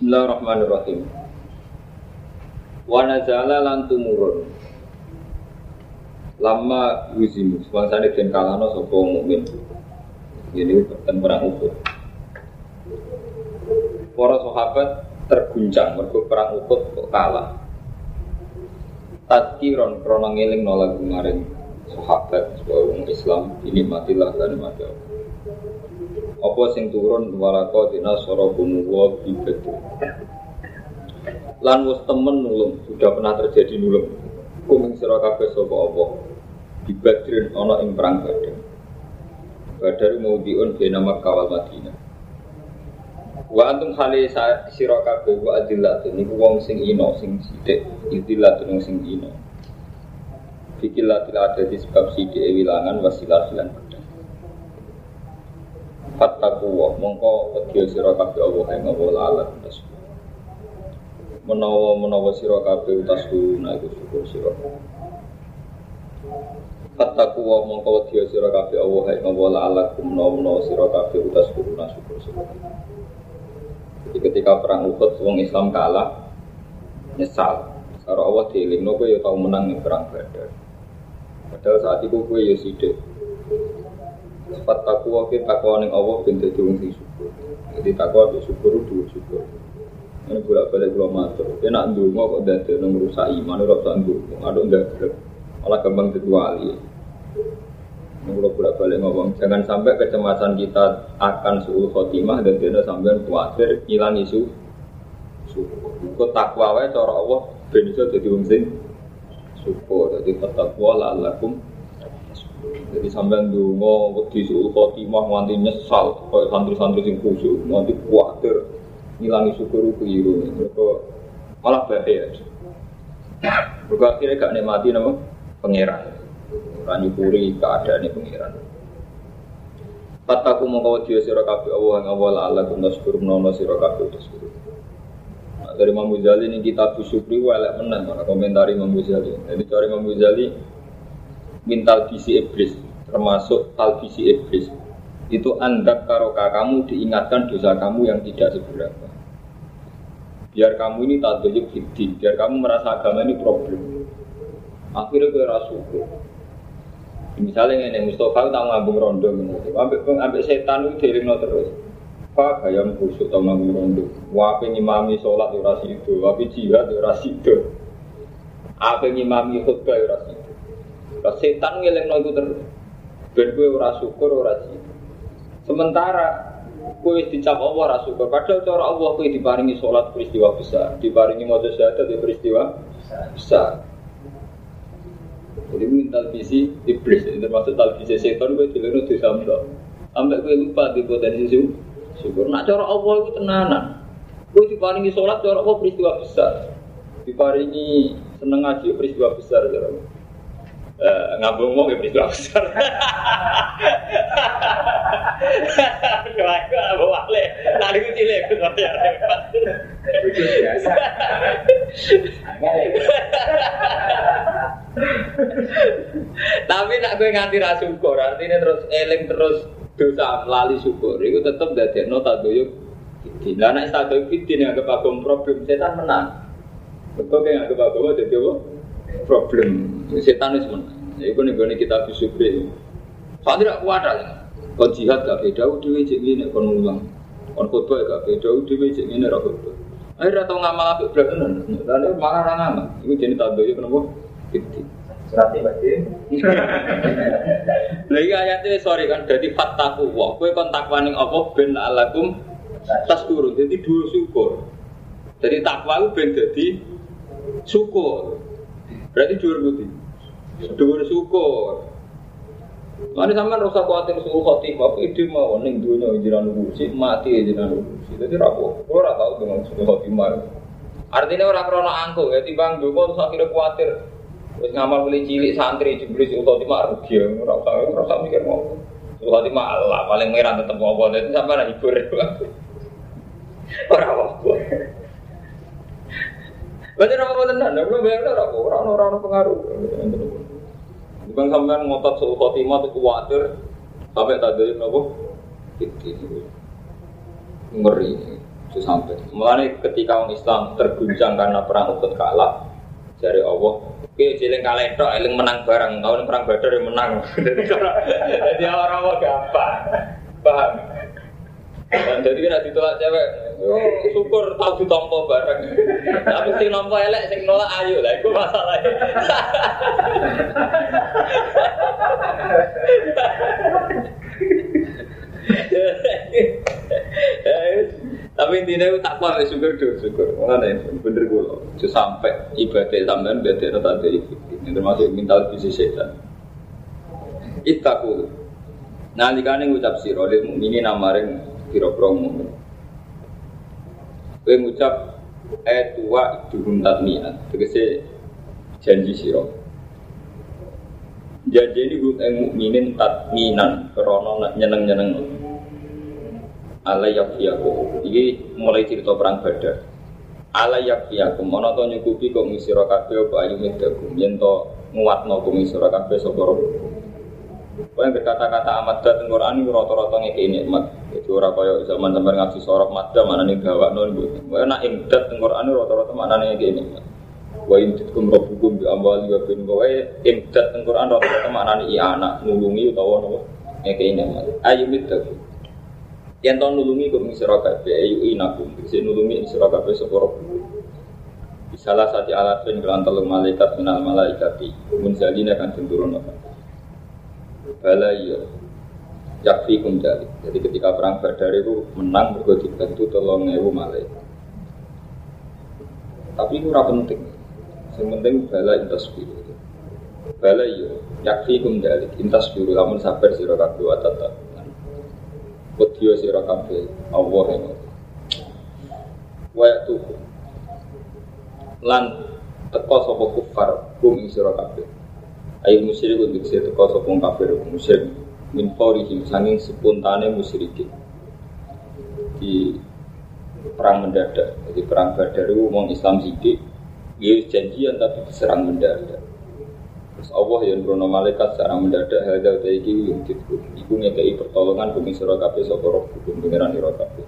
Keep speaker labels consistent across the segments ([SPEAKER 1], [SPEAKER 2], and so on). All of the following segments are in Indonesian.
[SPEAKER 1] Bismillahirrahmanirrahim. Wa nazala lan tumurun. Lama sebangsa ini den kalano sapa mukmin. Ini berten perang Uhud. Para sahabat terguncang mergo perang Uhud kok kalah. Tadkiron krono ngeling nolak kemarin sahabat sebagai Islam ini matilah dan mati. Apa sing turun walako dina sorobumu wa bibadu. Lan wis temen nulung, sudah pernah terjadi nulung. Kuming sira kabeh sapa apa. Dibadrin ana ing perang Badar. Badar mau diun bena Makkah wal Madinah. Wa antum hale sira kabeh wa adillatun niku wong sing ino sing sithik, idillatun sing ino. Fikilatil ada di sebab sithik wilangan wasilah lan pedang. Fattaku wa mongko wedya sira kabeh Allah ing Allah lalat utas. Menawa menawa sira kabeh utas guna iku syukur sira. Fattaku wa mongko wedya sira kabeh Allah ing Allah lalat menawa menawa sira kabeh utas guna syukur sira. Jadi ketika perang Uhud wong Islam kalah nyesal. Karo Allah dielingno kowe ya tau menang perang Badar. Padahal saat itu kowe ya. Sifat takwa kita takwa ning Allah ben dadi wong sing syukur. Jadi takwa itu syukur itu syukur. Ini bolak balik kula matur. Kowe nak ndonga kok dadi nang rusak iman ora usah ndonga. Aduk ndak malah gampang dadi wali. Ini kula bolak balik ngomong, jangan sampai kecemasan kita akan suul khotimah dan tidak sampai khawatir hilang isu syukur. Kok takwa wae cara Allah ben iso dadi sing syukur. Jadi takwa la'allakum jadi sampean dungo wedi suul khotimah nganti nyesal kayak santri-santri sing khusyuk nganti kuatir ngilangi syukur keliru mereka malah bahaya mereka akhirnya gak nikmati nama pangeran. Ora nyukuri keadaan pangeran. Fataku mongko wedi sira kabeh Allah ing awal Allah kum taskur menawa sira kabeh taskur dari Imam Ghazali ini kita syukri walek menang mana komentari Imam Ghazali. Jadi dari Imam Ghazali mintal visi iblis termasuk talvisi iblis. Itu anda karoka kamu diingatkan dosa kamu yang tidak seberapa. Biar kamu ini tak dojuk fitih biar kamu merasa agama ini problem. Akhirnya gue rasuku misalnya ini Mustafa tak ngambung rondo ambek ambek setan itu diringno terus. Apa gaya khusuk tau ngambung rondo wape ngimami sholat ora sido. Wape jihad ora sido. Apa ngimami khutbah ora sido setan ngelengno itu terus Ben gue ora syukur ora sido. Sementara gue dicap Allah ora syukur. Padahal cara Allah gue diparingi sholat peristiwa besar, diparingi maca syahadat di peristiwa besar. Jadi minta visi iblis, termasuk talvisi setan dilihat di samdo. Sampai gue lupa di potensi syukur. Nah cara Allah itu tenanan. Gue diparingi sholat cara Allah peristiwa besar. Diparingi seneng ngaji peristiwa besar cara Allah. Uh, ngabung mau peristiwa besar. Kalau aku ngabung wale, tadi aku cilik aku ya repot.
[SPEAKER 2] biasa.
[SPEAKER 1] Tapi nak gue nganti ra syukur, artinya terus eling terus dosa lali syukur. Itu tetap dari nota doyuk. Lah nek satu fitin yang agam problem setan menang. Betul kayak agam agama jadi apa? Problem setan itu menang. Iku nih gue kita bersyukur. Soalnya tidak kuat aja. Kon jihad gak beda, udah wajib ini kon ulang. Kon khutbah gak beda, udah wajib ini ra khutbah. Akhirnya tau ngamal apa bener. Lalu malah ra ngamal. Iku jadi tanda ya kenapa? Fitin.
[SPEAKER 2] Berarti berarti.
[SPEAKER 1] Lagi ayatnya sorry kan, jadi fataku wah, kue kontak waning apa ben alakum tas turun, jadi dua syukur. Jadi takwa itu ben jadi syukur. Berarti dua putih, dua syukur. Mana sama rasa khawatir suruh khotimah, aku ide mau neng dunia jiran kursi, mati jiran kursi. Jadi rapo, aku ora tahu dengan suruh khotimah. Artinya orang krono angkuh ya, timbang dulu terus akhirnya khawatir. Terus ngamal beli cilik santri jeblis suruh khotimah rugi ya, ora usah mikir mau. Suruh khotimah Allah paling merah tetap mau itu sampai lah hibur. Ora apa-apa. Berarti ora apa tenan, ora bayar ora ora ono ora pengaruh. Bukan sampean ngotot suruh khotimah itu khawatir sampai tak ada nopo. Itu ngeri. Itu sampai. Mulanya ketika orang Islam terguncang karena perang Uhud kalah, dari Allah, oke jeling kalah itu, eling menang bareng, tahun perang Badar yang menang. Jadi orang-orang gampang, paham? Jadi kena ditolak cewek, oh, syukur tahu ditompo bareng. Tapi sing nompo elek, sing nolak ayo lah, itu masalahnya. Tapi intinya itu tak apa, syukur dulu, syukur. Mana bener gue loh. Sampai ibadah beda tanda itu. Ini termasuk mental bisnis setan. Ittaku. Nah, dikane ngucap sira lil mukminin namaring pira-pira mukmin. Kowe ngucap eh tua duhum tatmian. Tegese janji sira. Janji ini gue mukminin tatminan krana nyeneng-nyeneng ala yakfiyakum iki mulai cerita perang badar ala yakfiyakum ana to nyukupi kok ngisira kabeh apa ayu medakum yen to nguatno kok ngisira kabeh sapa Kau yang berkata-kata amat dan Quran ini rata-rata ngekei nikmat. Orang kaya zaman sampai ngaji sorok madda mana nih gawak non bu. Kau nak imdat Quran ini rata-rata mana nih nikmat. Wa imditkum rabbukum bi amwali wa bin Kau imdat Quran rata-rata nih iya anak nulungi utawa nopo ngekei nikmat. Ayu midakum. Yang tahun nulungi kok mengisra kabeh ayu inakum. Bisa nulungi mengisra kabeh sapa Salah satu alatun kelan telung malaikat minal malaikati munzalina kan turun apa bala iya yakfi jali. Jadi ketika perang Badar itu menang mergo dibantu tolong ewu malaikat. Tapi itu ora penting. Yang penting bala intas biru. Bala iya yakfi kum jali. Intas biru lamun sabar sira kabeh wa tatap. Wedya sira kabeh Allah yang Wa lan teko sapa kufar kum ing sira kabeh Ayo musyrik untuk saya teko sopong kafir musyrik min faurihim sanging spontane musyrikin di perang mendadak. Jadi perang Badar itu Islam sidik, dia janjian tapi diserang mendadak. Terus Allah yang berono malaikat secara mendadak hadal taiki yang ditku. Iku ngekei pertolongan bumi surah kabeh roh hukum pengiran ira kabeh.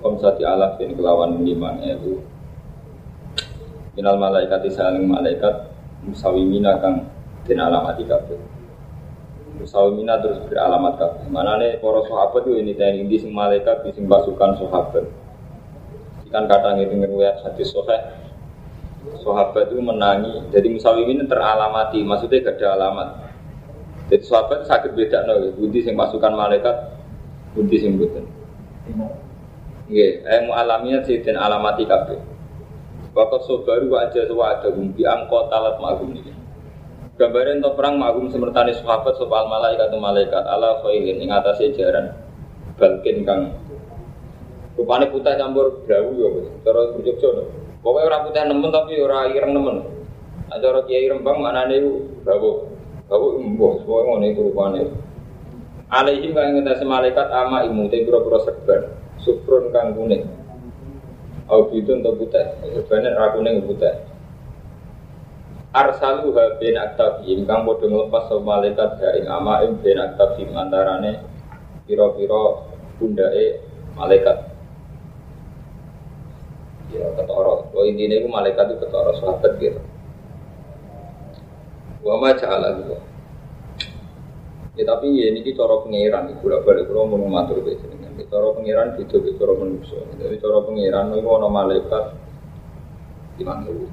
[SPEAKER 1] Kom sati alaf yang kelawan lima ewu. Minal malaikat saling malaikat musawimina kang den alamat kabeh. Musawimina terus beralamat kabeh. Mana nih para sahabat itu ini tadi di sing malaikat di sing pasukan sahabat. Kan kadang itu ngeriwayat hadis soheh sahabat itu menangi jadi musawimin teralamati maksudnya gak ada alamat jadi sahabat sakit beda no budi sing pasukan malaikat budi sing bukan Nggih, eh sih dan alamati kabeh. Bapak sobaru aja sewa ada bumbi angkot alat magum ini. Gambaran untuk perang magum semertani sahabat soal malaikat malaikat ala khailin ing atase jaran balkin kang rupane putih campur brawu ya cara Jogja no. Pokoknya orang putih nemen tapi orang ireng nemen. Nah, cara kiai rembang maknane iku brawu. Brawu mbok semua ngono itu rupane. Alaihim kang ngetasi malaikat ama imu te pira-pira serban sufrun kang kuning. Au bidun to putih, serbane ra kuning putih. Arsalu ha bin aktabihim kang padha nglepas sapa malaikat ha ing ama ing bin aktabihim antarane pira-pira pundake malaikat. Ya ketara. Kalau intinya itu malaikat itu ketara sahabat gitu. Wa ma ja'ala. Ya tapi ya ini cara pengiran, bolak balik kalau mau matur besok cara pengiran gitu di cara manusia jadi cara pengiran ada malaikat lima ribu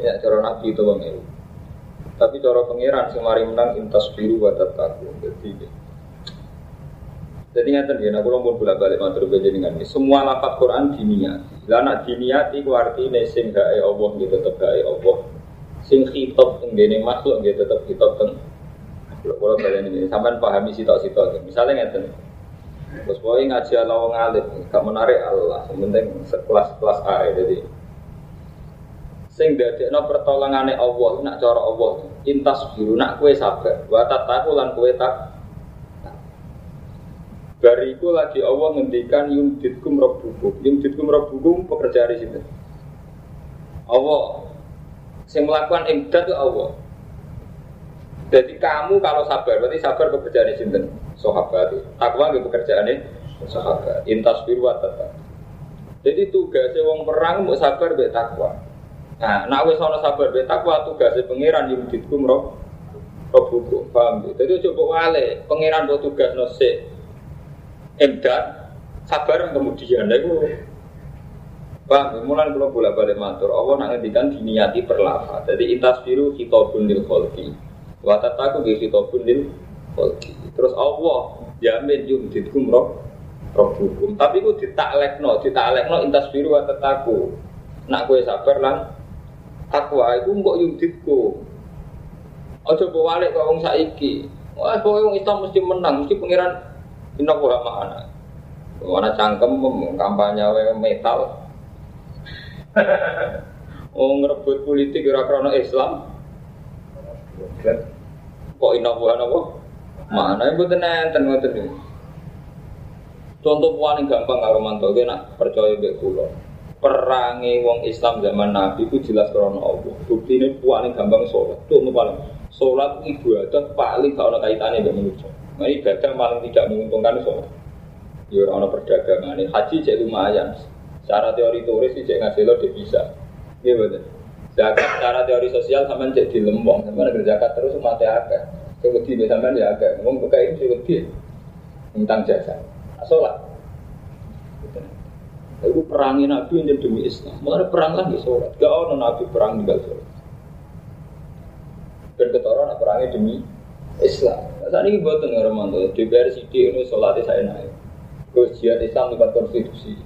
[SPEAKER 1] ya cara nabi itu bang tapi cara pengiran semari menang intas biru batat taku jadi jadi nggak ya, aku mau bolak balik matur dengan ini. Semua lafaz Quran dinia. Lah nak dinia itu artinya sing gawe Allah tetap gawe Allah. Sing khitab teng makhluk gitu tetap khitab teng. Kalau kalian ini sampai pahami sitok-sitok. Misalnya ngeten. Terus boy ngaji Allah wong alim, gak menarik Allah, penting sekelas-kelas ae jadi. Sing dadekno pertolongane Allah nak cara Allah, intas biru nak kue sabar, wa tataku lan kue tak Bariku lagi Allah ngendikan yumditkum rabbukum. Yumditkum rabbukum pekerjaan di situ. Allah yang melakukan imdad itu Allah. Jadi kamu kalau sabar, berarti sabar pekerjaan di sini. Sahabat, takwa nggak pekerjaan ini. Sahabat, intas biru tetap. Jadi tugasnya wong perang mau sabar mbek takwa. Nah, nak wis ana sabar mbek takwa tugasnya pangeran ditkum roh roh hukum. Paham ya? Jadi coba wale pangeran buat tugas nose emdat sabar kemudian lha iku Pak, mulai kalau bolak balik matur, Allah nak ngendikan diniati perlafa. Jadi intas biru hitobun lil kholki, watataku bi hitobun lil kholki. Terus Allah jamin yum ditkum roh roh hukum. Tapi ku ditaklekno, ditaklekno intas biru watataku. Nak kue sabar lan takwa itu mbok yum ditku. Ojo balik kok wong saiki. Wah, pokoknya wong Islam mesti menang, mesti pangeran inna wa ma'ana. Mana cangkem kampanye metal, oh ngerebut politik ora krono Islam. Kok inovuan apa? Mana yang buat nenten ngoten. Contoh paling gampang karo mantu nak percaya mbek kula. Perangi wong Islam zaman Nabi itu jelas krono Allah. Bukti ini paling gampang sholat. Contoh paling sholat ibadah paling gak ada kaitannya dengan manusia. Nah ibadah paling tidak menguntungkan sholat. Ya orang perdagangan haji jadi lumayan. Secara teori turis sih cek ngasih lo dia bisa. Iya betul. Zakat secara teori sosial sama cek di lembong, sama ada zakat terus mati agak. Sebeti sama ya agak. Ngomong buka ini sebeti. Tentang jasa. Sholat. Itu perangi Nabi yang demi Islam. Mulai perang lagi sholat. Gak ada Nabi perang tinggal sholat. Dan ketoran perangnya demi Islam. Nah, saat ini buat dengar mantu. DPR CD ini sholatnya saya naik. Terus jihad Islam lewat konstitusi.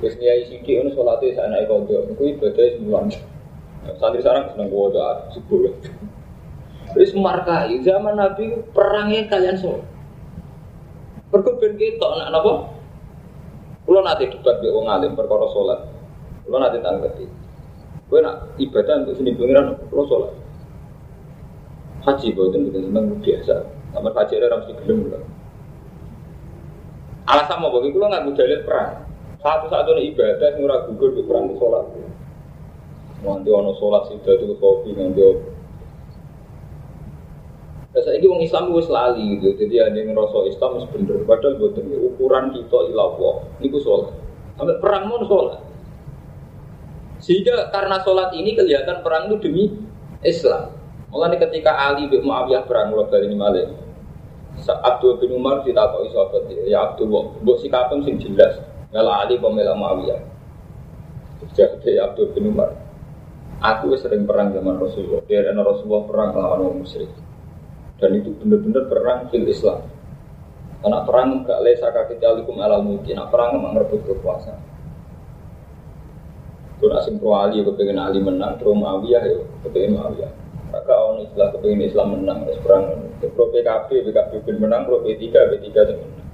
[SPEAKER 1] Terus niai siki ini sholatnya saya naik kodo. Itu ibadahnya sembilan. Santri sekarang seneng kodo sepuluh. Terus markai zaman Nabi perangnya kalian sholat. Berkebun kita nak apa? Kalau nanti debat di orang alim perkara sholat. Kalau nanti tanggapi. Gue nak ibadah untuk sini pengiran, kalau sholat. Haji gue itu seneng biasa. Sama haji ada ramsi gelem. Alasan mau bagi gue nggak dalil perang. Satu-satunya ibadah ora gugur di perang sholat. Nanti ono sholat sih itu kopi nanti Biasa ini orang Islam itu lali gitu, jadi ada yang ngerasa Islam itu bener. Padahal buat ukuran kita ilawah, itu sholat. Sampai perang mau sholat. Sehingga karena sholat ini kelihatan perang itu demi Islam. Mulai ketika Ali bin Muawiyah perang mulai dari ini malah. Abdul bin Umar ditakoki sahabat ya Abdul, mbok sikapem sing jelas. Mela Ali pemela Muawiyah. Jadi Abdul bin Umar. Aku sering perang zaman Rasulullah. Dia Rasulullah perang lawan orang musyrik. Dan itu benar-benar perang fil Islam. Karena perang gak lesa kaki jalikum alal mungkin. Nah, perang memang merebut kekuasaan. Kalau asing pro Ali, kepengen Ali menang, pro Muawiyah ya, kepengen Muawiyah. Maka orang istilah kepengen Islam menang, terus perang. Pro PKB, PKB bin menang, pro P3, P3 itu menang.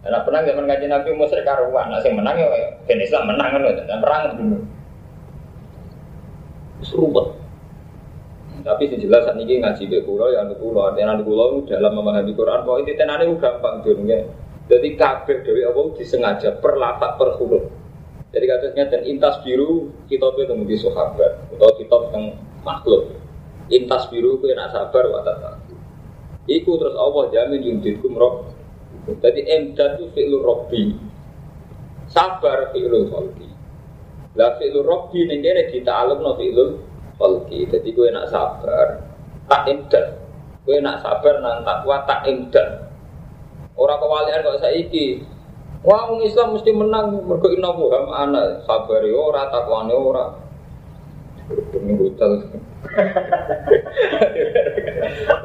[SPEAKER 1] Karena perang zaman ngaji Nabi musyrik karuan, nah menang ya Islam menang kan, dan perang dulu. Serubet. Tapi sih jelas saat ini ngaji ke pulau yang di pulau, artinya di pulau dalam memahami Quran, bahwa itu tenane gampang dunia. Jadi kabeh dewi Allah disengaja per latak per huruf. Jadi katanya dan intas biru kitab itu kemudian sahabat atau kitab yang makhluk. Intas biru itu nak sabar watak Iku terus Allah jamin yudhidkum roh. Jadi emdad itu fi'lu robbi. Sabar fi'lu khalqi. Lah fi'lu robbi ini kita alam no fi'lu Falki, jadi gue nak sabar, tak imdan. Gue nak sabar nang takwa tak imdan. Orang kewalian kok saiki. Wah, orang Islam mesti menang mergo inna buham ana sabar ora takwane ora. Demi hotel.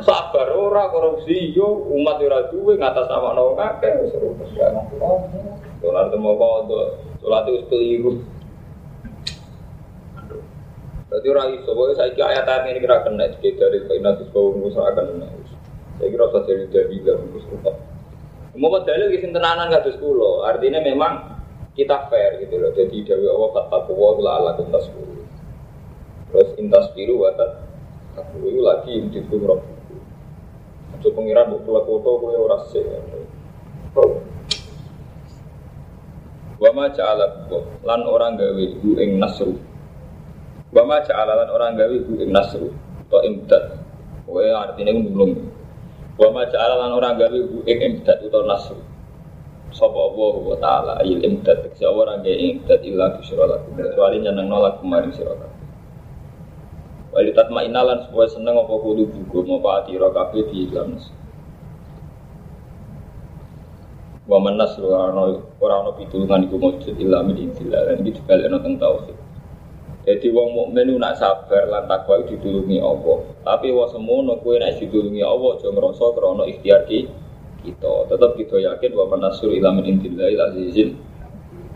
[SPEAKER 1] sabar ora korupsi yo umat ora duwe ngatas sama akeh seru. Dolar temu kok, dolar itu keliru. Jadi orang iso, pokoknya saya kira ayat ayat ini kira kena jadi dari kainat itu kau akan kena. Saya kira saja dari dari dari musuh Mau dalil kisah tenanan terus kulo, artinya memang kita fair gitu loh. Jadi dari Allah gula ala kuntas kulo. Terus intas biru watat aku itu lagi di kumroh. Coba pengiran buat pulau foto gue orang sih. Wama ja'ala lan orang gawe ibu ing nasru Wama ja'alalan orang gawe bu ing nasru atau imdad. Kowe artinya belum. Wama ja'alalan orang gawe bu ing imdad atau nasru. sapa Allah wa taala il imdad tekse ora nggih imdad illa bisyra lakum kecuali nyeneng nolak kemarin sira kabeh Wali tatma inalan supaya seneng apa kudu buku mau ati ira kabeh di dalam Wa man nasru ora ana pitulungan iku mujud illa min indillah lan iki dibalekno teng tauhid jadi wong mukmin nak sabar lan takwa ditulungi Allah. Tapi wong semono kowe nek ditulungi Allah aja ngrasa krana ikhtiar ki kita. Tetap kita yakin bahwa nasur ila min indillahil azizin.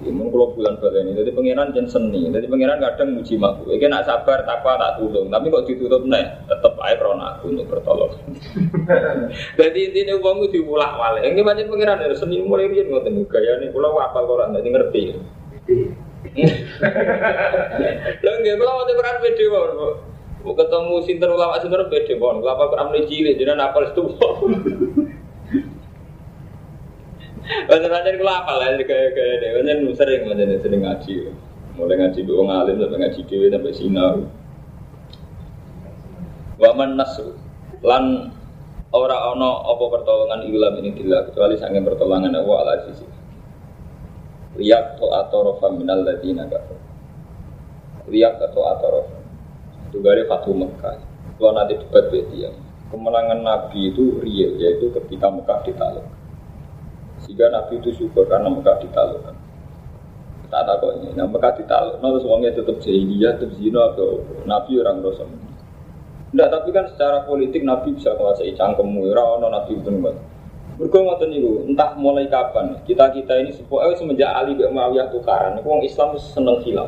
[SPEAKER 1] Mun kula bulan baleni. Jadi pangeran jen seni. Jadi pangeran kadang muji makhluk. Iki nak sabar takwa tak tulung. Tapi kok ditutup nih, tetep ae krana aku untuk bertolong. Jadi intine wong ku diulah wale. Ini pancen pangeran seni mulai riyen ngoten gayane kula apal Quran dadi ngerti. Lha nggih kula wonten Quran pede Bu. Mau ketemu sinten ulama sinten pede mawon. Kula Quran mulai cilik jenengan apal itu. Bener-bener kula apal lah gaya-gaya deh. Bener sering bener sering ngaji. Mulai ngaji dua ngalim sampai ngaji dewi sampai sinau. Waman nasu lan ora ono apa pertolongan ilam ini tidak kecuali sange pertolongan Allah ala sisi riak to atorofa minal ladina kafir. Riak atau atorofa itu dari Fatu Mekah. Kalau nanti debat dia. Kemenangan Nabi itu real yaitu ketika Mekah ditakluk sehingga Nabi itu syukur karena Mekah ditakluk tak kok ini nah Mekah ditakluk nah terus tetap jahiliyah tetap zina atau Nabi orang dosa Enggak, tapi kan secara politik Nabi bisa menguasai cangkemmu, orang Nabi itu mereka ngoten niku, entah mulai kapan kita kita ini sepuh semenjak Ali bin Muawiyah tukaran, wong Islam seneng khilaf.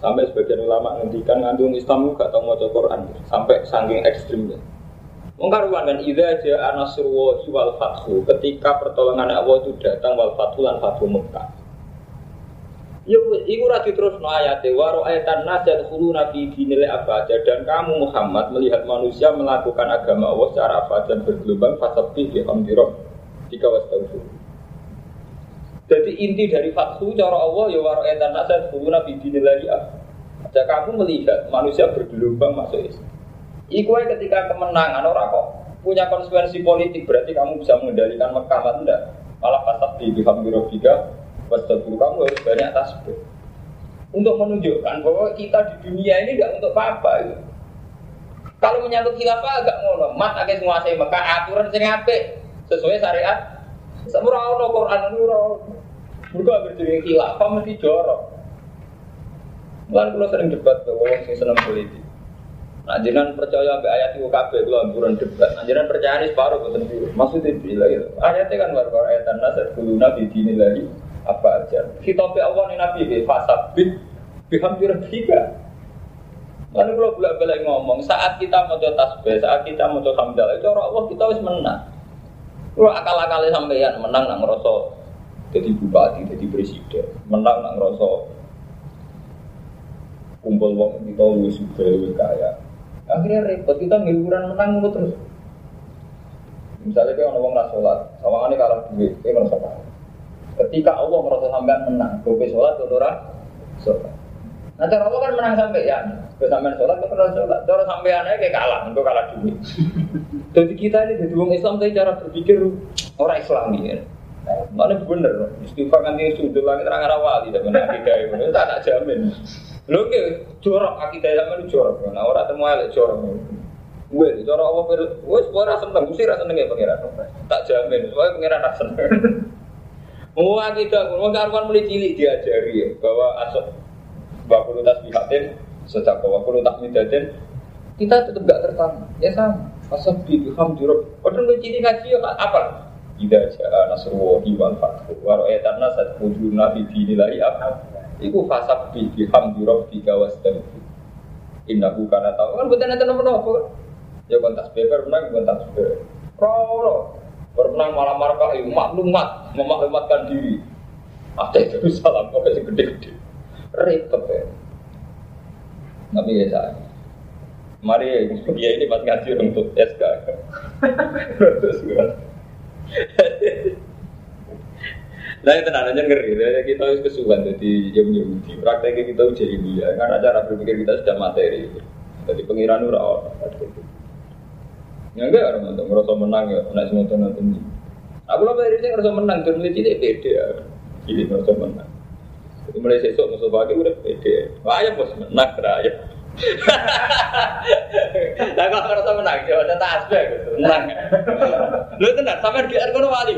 [SPEAKER 1] Sampai sebagian ulama ngendikan ngandung Islam gak tau mau Quran sampai saking ekstrimnya. Wong karuan kan aja anasru wal fathu ketika pertolongan Allah itu datang wal fathu lan Mekah. Ya iku ora diterusno ayate wa ra'aitan nas yadkhuluna fi dinil abaja dan kamu Muhammad melihat manusia melakukan agama Allah secara abadan bergelombang fasabbih bi hamdirab jika wastaghfir. Jadi inti dari fathu cara Allah ya wa ra'aitan nas yadkhuluna fi dinil abaja kamu melihat manusia bergelombang masuk Islam. Iku ketika kemenangan orang kok punya konsekuensi politik berarti kamu bisa mengendalikan Mekah enggak? Malah fasabbih bi hamdirab Wastabur kamu harus banyak tasbih untuk menunjukkan bahwa kita di dunia ini tidak untuk apa-apa itu. Kalau menyangkut khilafah agak ngono, mat akan menguasai Mekah aturan sing apik sesuai syariat. Semua orang Quran ora. Mereka berjadi khilafah mesti jorok. Lan kula sering debat bahwa orang sing seneng politik. Nah, jenengan percaya be ayat itu kabeh kula amburan debat. Nah, jenengan percaya ini separuh boten Maksudnya bila gitu. Ayatnya kan war-war ayat nasat kuluna lagi apa aja. Kita Allah nih Nabi bi fasabit bihamdi tiga. Lalu kalau bolak balik ngomong, saat kita mau tasbih, saat kita mau hamdalah, itu orang Allah kita harus menang. Kalau akal-akalnya sampeyan menang nang ngerasa jadi bupati, jadi presiden, menang nang ngerasa kumpul wong kita lu suka lu kaya. Akhirnya repot kita ngiluran menang mulu terus. Misalnya kayak orang sholat, sama ini kalah duit, dia merasa kalah. Ketika Allah merasa sampai menang, gue sholat, gue sholat. Nah cara Allah kan menang sampai ya, gue sampai sholat, gue pernah sholat. Cara sampai aneh kayak kalah, gue kalah duit. Jadi kita ini jadi orang Islam, tapi cara berpikir orang Islam ya. Mana bener, istighfar nanti sudut langit terang arah wali, dan benar kita itu, tak tak jamin. Lo ke jorok akidah zaman itu jorok, nah orang temu elek jorok. Gue, jorok Allah, gue sebuah rasa seneng, gue rasa seneng ya pengiran. Tak jamin, soalnya pengiran rasa seneng. Mau kita, mau karuan mulai cilik diajari ya bahwa asok wakulu tasbihatin sejak wakulu tahmidatin kita tetap gak tertanam. Ya sama. Asal di juruk. Padahal mulai cilik ngaji ya apa? Ida jaa nasrullahi wal fathu wa ra'ayatan nasat wujuna fi dinillahi apa? Iku fasab di gawas dan Innahu kana tahu kan bukan nanti nomor apa Ya kontak beber menang kontak beber. Kalau Bermenang malam markah itu maklumat, memaklumatkan diri. Ada itu salam kok kasih gede-gede. Repot ya. Tapi ya saya. Mari dia ini pas ngaji untuk SK. Nah itu nanti ngeri, kita harus kesuwan jadi jam Yahudi. Prakteknya kita jadi dia, karena cara berpikir kita sudah materi. Jadi pengiran ura Ya enggak orang untuk merasa menang ya, naik semua nonton ini. Aku lo dari sini harus menang, dan mulai cilik pede ya. Cilik harus menang. Jadi mulai sesuk musuh pakai udah. Wah ya bos menang raya. Lah kok harus menang, ada tasbih gitu. Menang. Lu tenang, sampai di kono wali.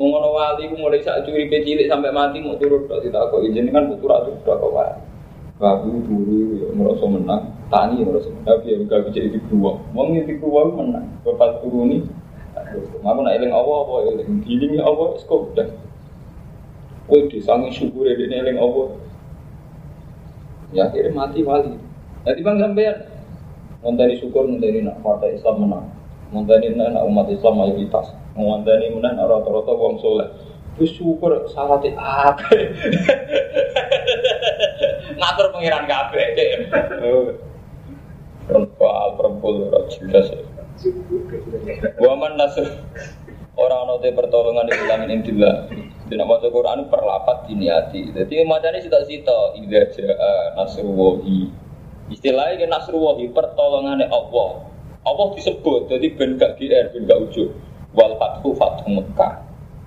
[SPEAKER 1] Ngono wali, mulai saat curi cilik sampai mati mau turut tok ditakok izin kan putu ra turut kok wali. Babu dulu ya merasa menang, tani merasa menang, tapi ya gak bisa di dua. Mau ngisi dua menang, bapak turuni. Aku nak eling apa apa eling, giling apa kok udah. Woi, disangi syukur ya dia eling apa. Ya akhirnya mati wali. Jadi bang sampean, ngonteni syukur ngonteni nak partai Islam menang, ngonteni nak umat Islam mayoritas, ngonteni menang rata-rata wong soleh. Terus syukur salah apa? Ngatur pengiran kabeh. Perempuan perempuan ora jelas. Waman nasr orang te pertolongan di dalam intillah. Tidak maca Quran perlapat diniati. Jadi macamnya cita-cita ida jaa nasrullahi. Istilahnya ke nasrullahi pertolongannya Allah. Allah disebut jadi ben gak GR ben gak ujug. Wal fathu fathu Mekah.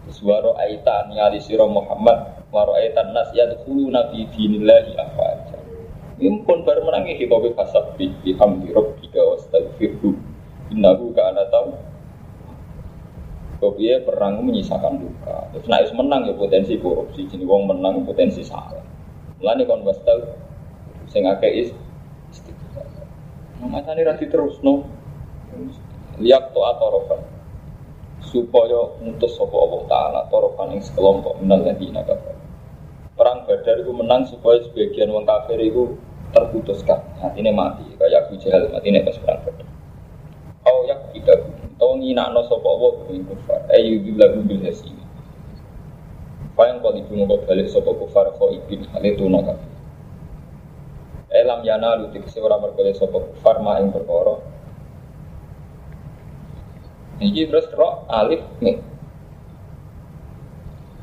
[SPEAKER 1] Suara aitan ngali siro Muhammad waro aitan nas yadkhulu nabi dinillahi afaja. Ini pun baru menangi hitobi fasabbi bihamdi rabbika wastaghfirhu. Innahu kana tahu Kopiye perang menyisakan duka. Terus naik menang ya potensi korupsi. Jadi wong menang potensi salah. Mulane kon wastal sing akeh is. Nah, macane ra diterusno. Liak to atorofa. Supaya mutus sapa Allah taala torofan ing sekelompok minal ladina kafir. Perang Badar itu menang supaya sebagian wong kafir itu terputuskan. Hatinya mati. Kayak Abu Jahal matinya pas perang Badar. Oh ya tidak Tau nginakno sapa wa ing kufar. Ayu billahi bil hasini. Payang kali ibu mau balik sapa kufar kau ibin hale tuna kan. Elam yana lu tikse ora merkole sapa kufar ma ing perkara. Iki terus ro alif nih.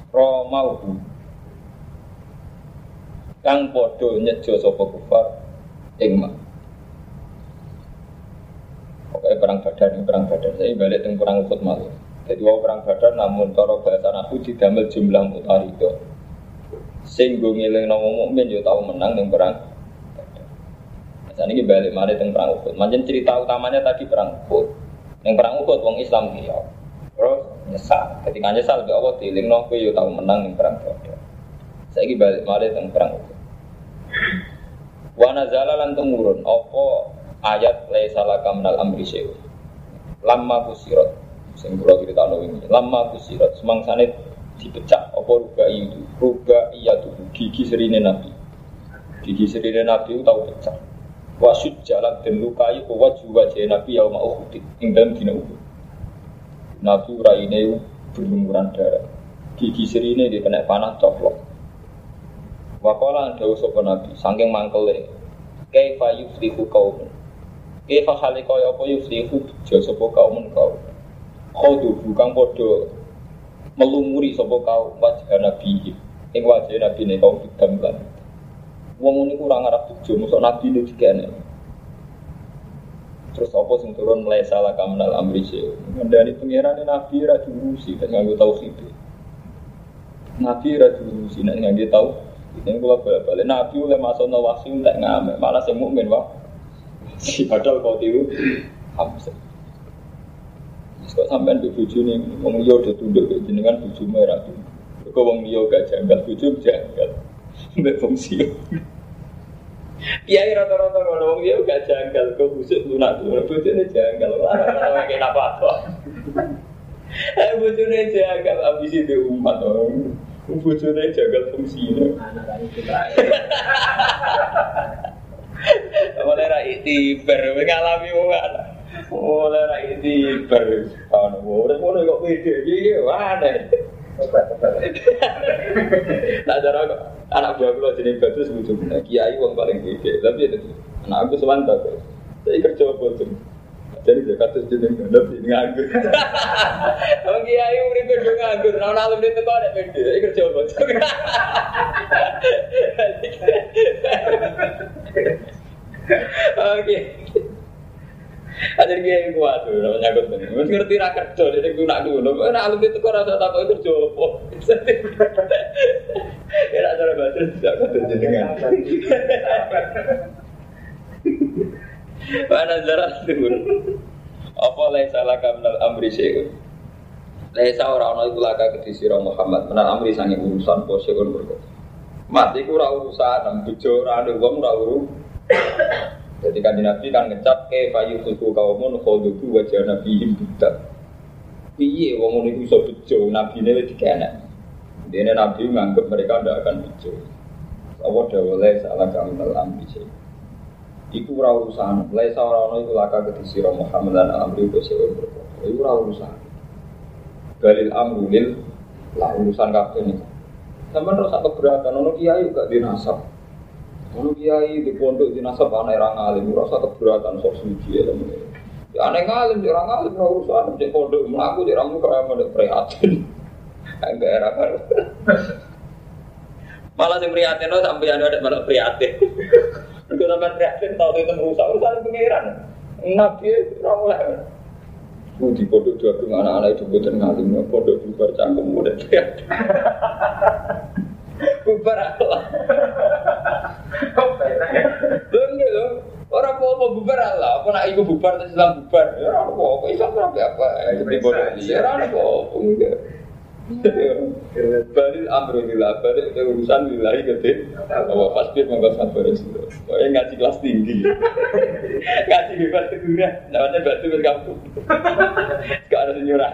[SPEAKER 1] Ro mau kang podo nyejo sapa kufar ing ma. Pokoknya perang badar ini perang badar. Saya balik tentang perang Uhud malu. Jadi wow perang badar namun cara bahasa aku didamel jumlah mutar itu. Sing gue ngiling nama mukmin yo tahu menang yang perang. Badar. ini balik mari tentang perang Uhud. Manjen cerita utamanya tadi perang Uhud. Yang perang Uhud wong Islam dia. Terus nyesal. Ketika nyesal be Allah diiling no yo tahu menang yang perang badar. Saya balik mari tentang perang Uhud. Wana zalalan temurun. Apa ayat laisa laka minal amri syai'un. Lamma kusirat sing kula critakno wingi. Lamma kusirat semangsane dipecah apa ruga itu. Ruga iya tuh gigi serine Nabi. Gigi serine Nabi tahu pecah. Wasud jalan dan lukai wajah wajah Nabi yang mau Uhud ing dalam dina Uhud. Nabi raine berlumuran darah. Gigi serine dia kena panah coplok. Wakola ada usaha Nabi, saking mangkele, kaifa yuflihu kaumun Kefa hale kaya apa yusrihu bejo sapa kaum kau. Khodu bukan podo melumuri sapa kaum wajah nabi. Ing wajah nabi ne kaum bidam lan. Wong ini kurang arah bejo musuh nabi ini dikene. Terus apa sing turun mulai salah kamnal amri sih. Dari pengiran nabi ra diurusi kan nganggo tauhid. Nabi ra diurusi nganggo tau. Ini kalau balik-balik Nabi oleh masuk nawasi tak ngamen malah semuk mukmin wah Padahal kau tiru Hamzah. Kok sampean di buju nih, wong liya udah tunduk ke jenengan buju merah tuh. Kok wong liya gak janggal, buju janggal. Mbak fungsi. Kiai rata-rata kalau wong liya gak janggal, kok busuk lunak tuh. Buju ini janggal, orang kayak apa. Eh buju ini janggal, abis itu umat orang. Buju ini janggal fungsinya. Mulai ra itibar, ngalami wong Mulai ra itibar. Ono ora ngono kok iki wae. Tak ada kok. Anak buah kula jeneng Bagus lucu. Kiai wong paling pede. Tapi anak aku semantap. Saya kerja apa jadi dia kata jeneng gandap ini nganggur. Wong kiai urip do nganggur, ora ana alumni teko nek pede, iki kerja apa? Oke. Ajar kiai kuat tuh namanya aku tuh. Mesti ngerti ra kerja jadi aku nak dulu. Nah alumni itu kok rasa takut kerja apa? Ya nak cara baca tidak kerja jenengan. Mana jarak tuh? Apa lain salah kamnal amri syekh? Laisa ora ana iku laka kedhi sira Muhammad menal amri sange urusan poseun berkot. Mat iku ora urusan bojo ora ada wong ora uru. Jadi kan Nabi kan ngecap ke fayu suku kaumun khoduku wajah Nabi budak. Piye wong ngono iku iso bejo nabine wis dikenek. Dene Nabi menganggap mereka tidak akan bejo. Allah dawale salah kamnal amri syekh. Iku ora urusan, laisa ora ana iku laka kedhi sira Muhammad lan amri poseun berkot. Iku ora urusan. Galil amru lil lah urusan kabeh ini. Sampai rasa keberatan, ono kiai gak dinasab. Ono kiai di pondok dinasab aneh orang alim, rasa keberatan sok suci ya temen. Ya aneh ngalim, di orang alim, ora urusan di pondok melaku di ramu kayak mau prihatin. Enggak era kan. Malah sing prihatin sampai ada malah prihatin. Mereka sampai prihatin tahu itu merusak urusan pengiran. Nabi ora mulai. Ku di pondok dua dengan anak-anak itu buatan ngalim, pondok bubar cangkem muda prihatin. Bubar Allah. Enggak lho. Orang mau mau bubar Allah, apa nak ibu bubar terus Islam bubar? Ya orang mau apa? Islam apa apa? Jadi bodoh ya orang mau? Enggak. Balil amru lillah, balik ke urusan lillahi gede. Apa pasti monggo sabar itu. Pokoknya ngaji kelas tinggi. ngaji bebas teguran, namanya batu berkampung. Gak ada senyurah.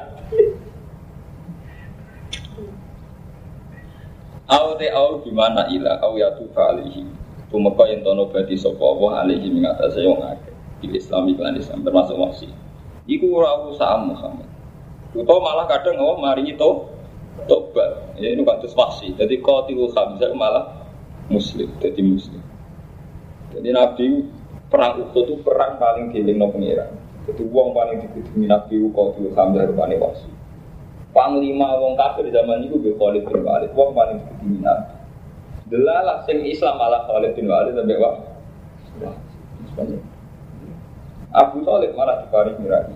[SPEAKER 1] Au te au gimana ila au ya tu alihi. Tumeka yang tono badi sapa Allah alihi mengatasi wong akeh. Di Islam iklan Islam termasuk masih. Iku ora urusan Muhammad. Utawa malah kadang Allah maringi to tobat. Ya ini kados wasi. Jadi qatilul Hamzah malah muslim, jadi muslim. Jadi Nabi perang Uhud itu perang paling dilingno pengiran. Jadi uang paling dikudungi Nabi qatilul Hamzah rupane wasi. Panglima wong kafir zaman itu be Khalid bin Walid, wong paling dikudungi Nabi. Delalah sing Islam malah Khalid bin Walid sampai wah. Abu Talib malah diparing mirai.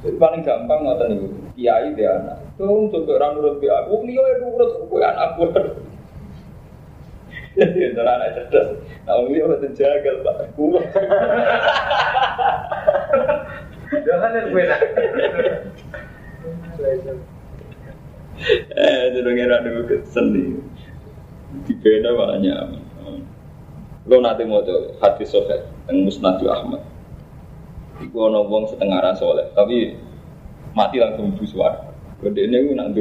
[SPEAKER 1] Jadi paling gampang ngoten niku. Kiai dia anak. Tuh coba orang nurut dia. Wong liya ya nurut kowe anak gue. Jadi itu anak cerdas. Nah, wong liya udah jagal pak. Kulo.
[SPEAKER 2] Jangan yang gue nak.
[SPEAKER 1] Eh, jadi ngira dulu keseni. Di beda makanya. Lo nanti mau tuh hati sohe yang musnadu Ahmad. Iku ono wong setengah rasa soleh, tapi mati langsung bu suara. Gede ini gue nak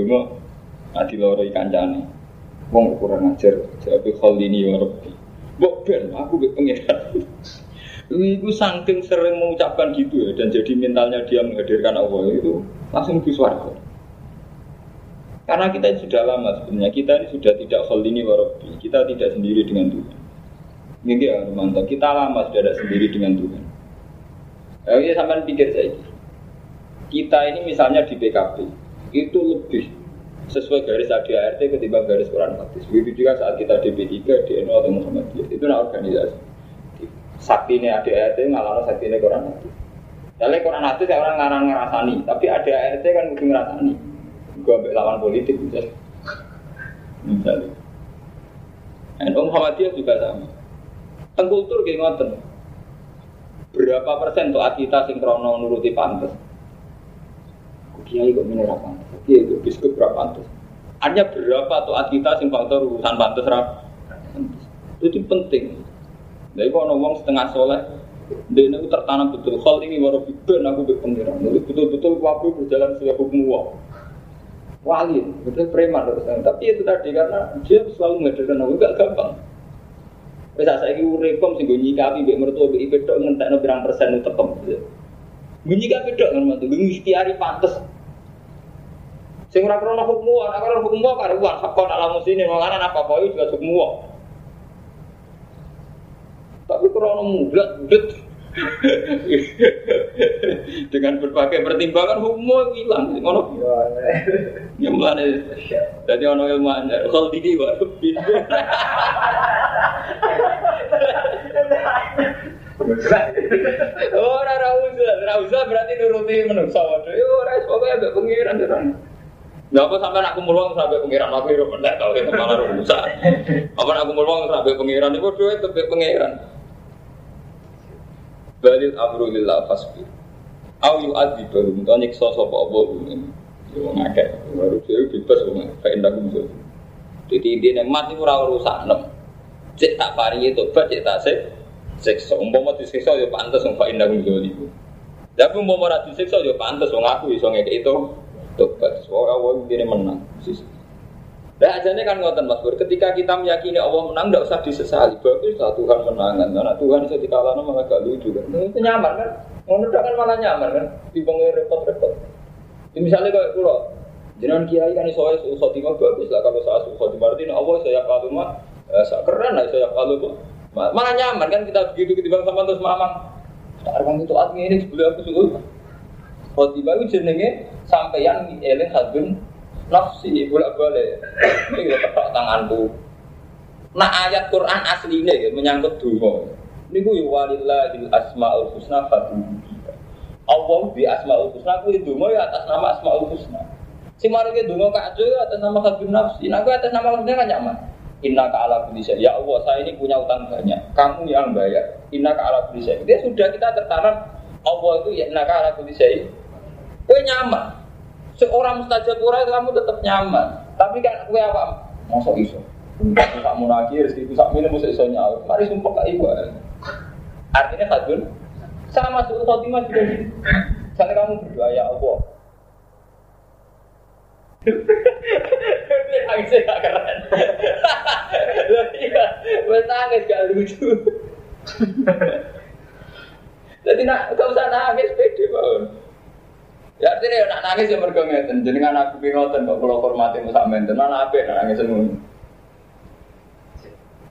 [SPEAKER 1] mati loro ikan jani. Wong kurang ajar, jadi hal ini ya Rabbi. Bok ben, aku be pengirat. Iku saking sering mengucapkan gitu ya, dan jadi mentalnya dia menghadirkan Allah itu langsung bu suara. Karena kita ini sudah lama sebenarnya, kita ini sudah tidak hal ini warobi, kita tidak sendiri dengan Tuhan. Ini ya mantap, kita lama sudah ada sendiri dengan Tuhan. Ya sampai pikir saya kita ini misalnya di PKB itu lebih sesuai garis ADART ketimbang garis Quran Hadis. Begitu juga saat kita di P3, di NU atau Muhammadiyah itu nah organisasi. Sakti ini ADART sakti ini Quran Hadis. Jadi Quran Hadis ya orang ngarang ngerasani, tapi ADART kan mesti ngerasani. Gua ambil lawan politik misalnya. Misalnya. NU Muhammadiyah juga sama. Tengkultur kayak ngoten berapa persen tuh kita sinkrono nuruti pantas kiai kok ini apa kiai itu biskup berapa pantas hanya berapa tuh kita sing faktor urusan pantas rap itu penting. Jadi kalau ngomong setengah soleh dia ini tertanam betul. Hal ini baru bikin aku berpengiran jadi betul-betul waktu berjalan sesuai hukum wah wali betul preman terus tapi itu tadi karena dia selalu menghadirkan aku gak gampang. Wes saiki uripem sing go nyikapi mbek mertua mbek ipe tok ngentekno pirang persen tekem. Nyikapi tok kan mantu, ngikhtiari pantes. Sing ora krono hukum ora krono hukum karuan hakon alam musine malah apa apa juga hukum Tapi krono mudat mudat dengan berbagai pertimbangan hukum hilang. Ngono? Ya mulane dadi ono ilmu anyar kal diki wae Ora ra Lah usah berarti nuruti menungso waduh. Yo ora pokoke ambek pengiran terus. Lah apa sampai aku mulung sampai pengiran aku yo mendak tau itu malah rusak. Apa aku mulung sampai pengiran iku dhewe tebek pengiran. Balil amru lillah fasbir. Au yu adzi baru to nyiksa sapa apa ini. Yo wong. Baru dhewe bebas wong kayak ndak kumpul. Jadi intinya mati ora urusan nem. Cek tak paringi tobat cek tak sik siksa. Umpama disiksa yo pantes wong fa indah itu. Tapi umpama disiksa yo pantes wong aku iso ngekek itu tobat. Ora wong intine menang. Nah, ajarnya kan ngoten Mas Bur. Ketika kita meyakini Allah menang, tidak usah disesali. Bagus lah Tuhan menangan. Karena Tuhan bisa dikalahkan malah gak lucu kan. Itu nyaman kan? Ngono kan malah nyaman kan? Dibongin repot-repot. Ya, misalnya kayak pulau, jangan kiai kan iso iso khotimah bagus lah kalau saya suka khotimah berarti Allah saya kalau mah eh, keren lah saya kalau mah malah nyaman kan kita begitu ketimbang sama terus mamang. Sekarang itu admi ini sebelum aku suka khotimah itu jenenge sampeyan eling hadun. Nafsi bolak balik ini ya ketok tanganku. Nah ayat Quran aslinya ya menyangkut dungo. Ini gue walillahil asmaul husna fatuhu Allah di asmaul husna aku itu ya atas nama asmaul husna. Si maringi dungo kajo ya atas nama hadun nafsi. Nah gue atas nama husna kan nyaman? Inna ka ala kulli Ya Allah, saya ini punya utang banyak. Kamu yang bayar. Inna ka ala kulli Dia sudah kita tertanam. Allah itu ya inna ka ala kulli Kue nyaman. Seorang mustajab ora kamu tetap nyaman. Tapi kan gue apa? Masuk iso. Tak mau nagih rezeki sak minum mesti iso. Mari sumpah kak ibu. Artinya kadun sama suruh khotimah juga gitu. Misalnya kamu berdoa ya Allah. Gak keren. Loh iya, gue lucu. Jadi nak, gak usah nangis, pede banget. Ya artinya ya nak nangis ya mergo ngeten. Jenengan aku ki ngoten kok kula hormati sak menten. Ana apik nak nangis.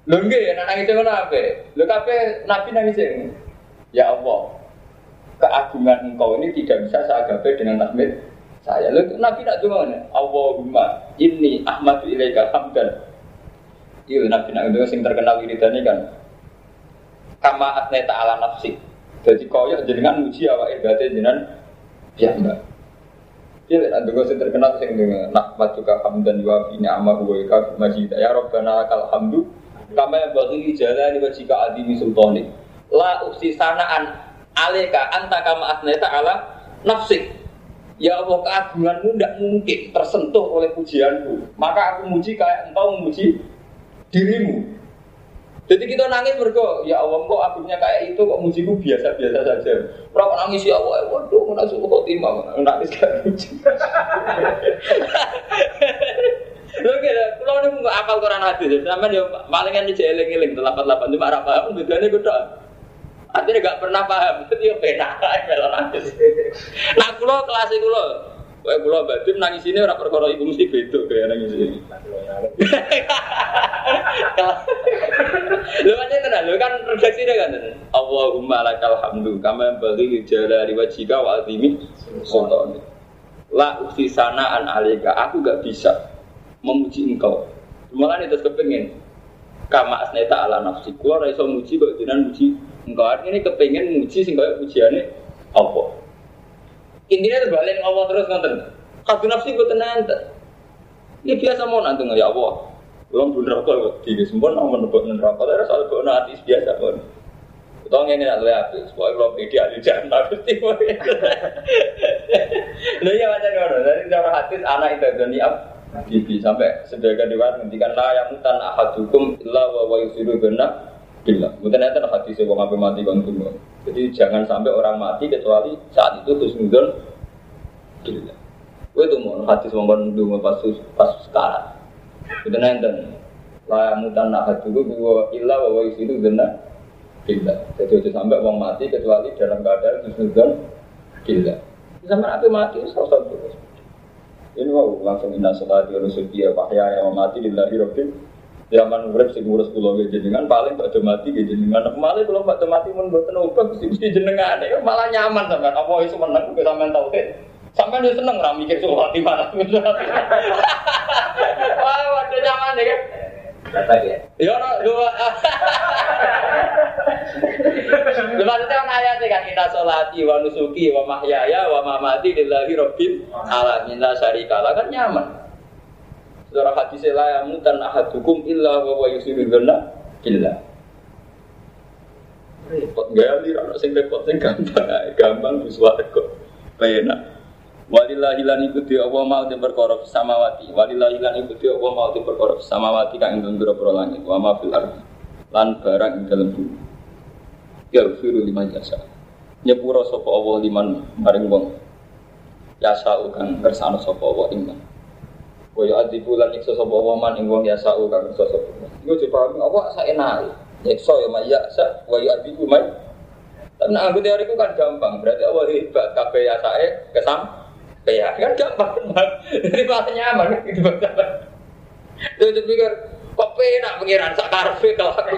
[SPEAKER 1] Lho nggih ya nak nangis ngono apik. Lho kabeh nabi nangis Ya Allah, keagungan engkau ini tidak bisa saya gapai dengan takmir saya. Lalu Nabi nak cuma Allahumma ini ahmadu ilaika hamdan. Iya Nabi nak itu sing terkenal wiridannya kan. Kama atneta ala nafsi. Jadi kau ya jenengan muji awak ibadah jenengan Ya enggak. Ya, ada gue terkenal sing dengan nakmat juga hamdan wa fi ni'amah wa ka majid. Ya Rabbana lakal hamdu kama bagi jalan wa jika adimi sultani. La uksi sanaan aleka anta kama asneta ala nafsik. Ya Allah keagunganmu tidak mungkin tersentuh oleh pujianku. Maka aku muji kayak engkau memuji dirimu. Jadi kita nangis mergo, ya Allah kok akhirnya kayak itu kok mujiku biasa-biasa saja. Berapa nangis ya Allah, waduh suku kok timah, nangis gak lucu. Oke, kalau ini nggak apal Quran hadis, sama dia palingan di jeling eling delapan delapan cuma arah paham, gue Artinya nggak pernah paham, jadi ya benar, melon hadis. Nah, kulo kelas kulo, Kayak pulau batin nangis ini orang perkara ibu mesti beda kayak nangis ini. Lu kan tenang, lu kan refleksi deh kan. Allahumma lakal hamdu kama bagi jalali wajhika wa azimi sultani. La uksi sana an alika, aku gak bisa memuji engkau. Malah itu kepengen kama asneta ala nafsi. Gua raiso muji kok jenengan muji engkau. Ini kepengen muji sing kaya pujiane Allah. Intinya terbalik Allah terus nonton. Kadu nafsi gue tenang. Ini biasa mau nanti ya Allah. Belum pun rokok di sempurna mau menebak neraka. Tapi soal gue nanti biasa pun. Tahu ini nak lihat, supaya kalau pede ahli takut tiba. Lalu ya macam mana? Dari cara hadis anak itu ab Bibi sampai sebagian dewan ngendikan lah yang mutan ahad hukum illa wa wa yusiru benar bila. Mungkin itu hadis yang mau mati bang Jadi jangan sampai orang mati kecuali saat itu husnudon bila. Gue tuh mau hadis mau dulu pas pas sekarang. Itu nanti lah mutan nak hati gue gue ilah bahwa itu benar bila. Jadi itu sampai orang mati kecuali dalam keadaan husnudon bila. Sama apa mati salah satu. Ini mau langsung nusuki ya wahya yang mati lillahi rabbil zaman urip sing ngurus kula nggih jenengan paling badhe mati nggih jenengan malah kula badhe mati mun mboten ubah mesti mesti jenengan malah nyaman sampean apa iso menang kok sampean tauhid Sampai dia seneng lah mikir soal di mana. Wah, waduh nyaman kan.
[SPEAKER 2] Kata dia.
[SPEAKER 1] Ya ora dua. Lha maksudnya kan ayat kan kita sholati wa nusuki wa mahyaya wa mamati lillahi rabbil alamin la syarika lah kan nyaman. Surah hadis la yamutan ahadukum illa wa huwa yusiru dhanna billah. Repot gali ora sing repot sing gampang gampang wis kok. Penak. Walillahi lan iku di Allah mau di perkara samawati. Walillahi lan iku di Allah mau di perkara samawati kang ing dalem pira langit wa ma fil ardi. Lan barang ing dalem bumi. Yaghfiru liman yasha. Nyepuro sapa Allah liman maring wong. Yasa kang kersane sapa Allah ing man. Wa yu'adzibu lan nyiksa sapa Allah man ing wong yasa kang kersa sapa. Iku dipahami apa saenake. Nyiksa ya ma yasa wa yu'adzibu man tapi nah, aku teoriku kan gampang, berarti Allah hebat, kabeh ya kesam, ya kan gampang. Jadi malah nyaman kan gitu banget. Dia pikir, kok penak pengiran sak kalau aku.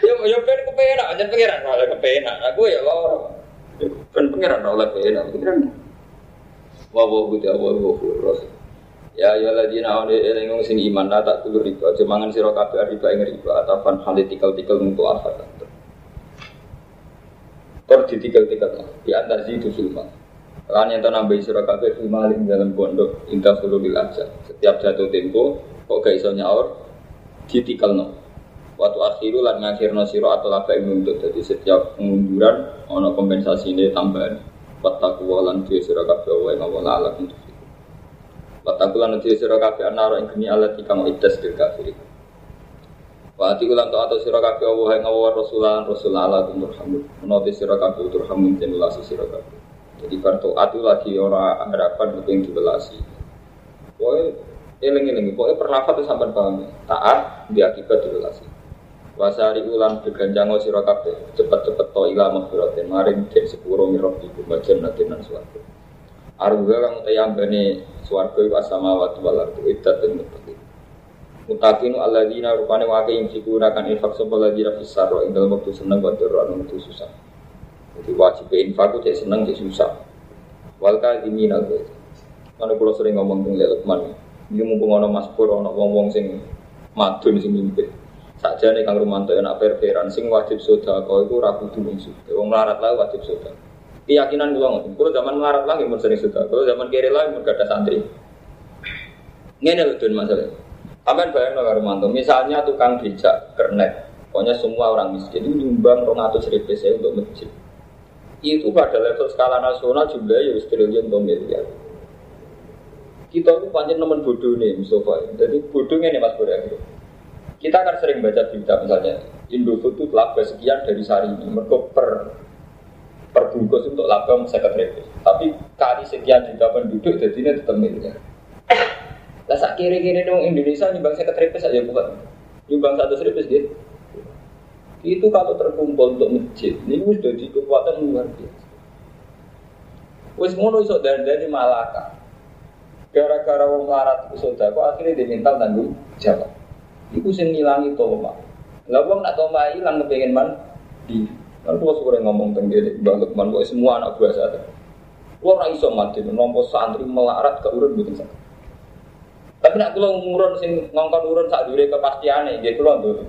[SPEAKER 1] Ya, ya ben kepenak, jangan pengiran kalau kepenak. Aku ya lor. Ben pengiran oleh penak, pengiran. Wa wa ya wa wa ros. Ya ya ladina ane eleng sing iman la tak tulur riba, jemangan sira kabeh riba ing riba atafan halitikal-tikal untuk apa Ter ditikal-tikal di antar situ sulma. Kan yang nambah surah kabeh sulma ing dalam pondok inta sulul aja. Setiap jatuh tempo kok gak iso nyaur ditikalno. Waktu akhiru lan ngakhirno siro atau laba yang untuk jadi setiap pengunduran ono kompensasi ini tambahan. Wataku walan dia siro kabeh wa yang awal alat untuk itu. Wataku lan dia siro kabeh anaro yang geni alat jika mau idas bil kafir. Wati ulang toa atau sira kabeh yang Allah rasulan rasul Allah turhamun. Menoti sira kabeh turhamun den welasi sira kabeh. Jadi kartu atu lagi ora harapan yang dibelasi. Pokoknya eling-eling, pokoknya pernafat itu sampai paham. Taat di akibat. Wasari ulang berganjang sira kabeh cepet-cepet to ila maghfiratin maring den sepuro mirab iku bajan natin nan swarga. Aruga kang tayambane swarga iku asamawati wal ardu dan muttaqin. Mutakinu alladzina rupane wake yang sikuna kan infak sapa alladzina fisar ing dalam waktu seneng wa dora waktu susah. Jadi wajib infak cek seneng cek susah. Wal kadimina kuwi. Mana kula sering ngomong tentang Lukman. Ini mumpung Mas Pur ana wong-wong sing madun sing mimpin. Sakjane Kang Rumanto enak perperan sing wajib sedekah iku ora kudu wong sugih. Wong melarat lah wajib sedekah. Keyakinan kula ngoten. Kula zaman melarat lagi mun sering sedekah. Kula zaman kere lagi mun gada santri. Ngene lho Dun masalah. Amin bayang no Romanto, misalnya tukang becak kernet, pokoknya semua orang miskin itu nyumbang 200 ribu saya untuk masjid. Itu pada level skala nasional jumlahnya ya triliun atau miliar. Kita itu panjang nemen bodoh nih Mustafa. Jadi bodohnya nih Mas Bura. Kita akan sering baca berita misalnya Indofood itu laba sekian dari sehari ini, mereka per perbungkus untuk laba seket ribu. Tapi kali sekian juta penduduk, jadi ini tetap miliar. Lah sak kiri-kiri dong Indonesia nyumbang saya ketripes aja bukan. Nyumbang satu ribu gitu. Itu kalau terkumpul untuk masjid, ini sudah di kekuatan luar biasa. Wes iso dari Malaka. Gara-gara wong larat iso kok akhirnya diminta tanggung jawab. Iku sing ngilangi toma. Lah wong nak toma ilang kepengin man di Kan gua suka ngomong tentang dia, bang Lukman, semua anak buah saya. Gua orang iso mati, nompo santri melarat ke urut bikin sakit. Tapi nak kalau ngurun sing ngongkon urun sak dure kepastiane, dia kulo tuh.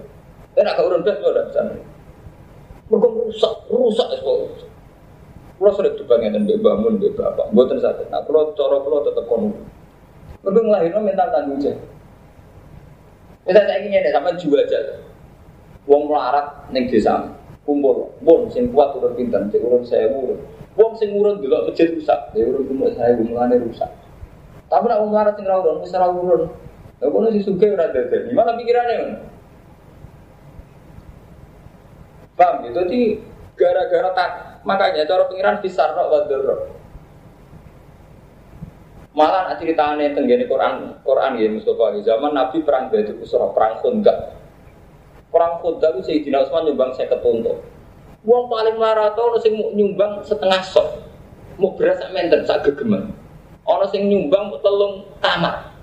[SPEAKER 1] Tapi nak urun blas kulo bisa. Mergo rusak, rusak es kok. Kulo sudah dibangun dan bangun di bapak. Mboten sakit. Nah kulo cara kulo tetep kono. Mergo nglahirno mental tanggung jawab. Kita saya ingin ada sama jual aja. Wong melarat neng desa kumpul, bon sing kuat urun pinter, cek urun saya urun. Wong sing urun dulu masjid rusak, dia urun kumuk saya mulane rusak. Tapi nak wong larat sing ra urun, wis ra urun. Si sugih ora dadi. Gimana pikirannya ngono? Paham ya? Jadi gara-gara tak makanya cara pengiran besar kok wador. Malah ceritanya tenggene Quran Quran ya Mustafa zaman Nabi perang Badr Usra perang Khandaq. Perang Khandaq itu Sayyidina Utsman nyumbang 50 untuk. Wong paling maraton sing nyumbang setengah sok. Mau beras sak menten sak gegeman. Ono sing nyumbang telung kamar.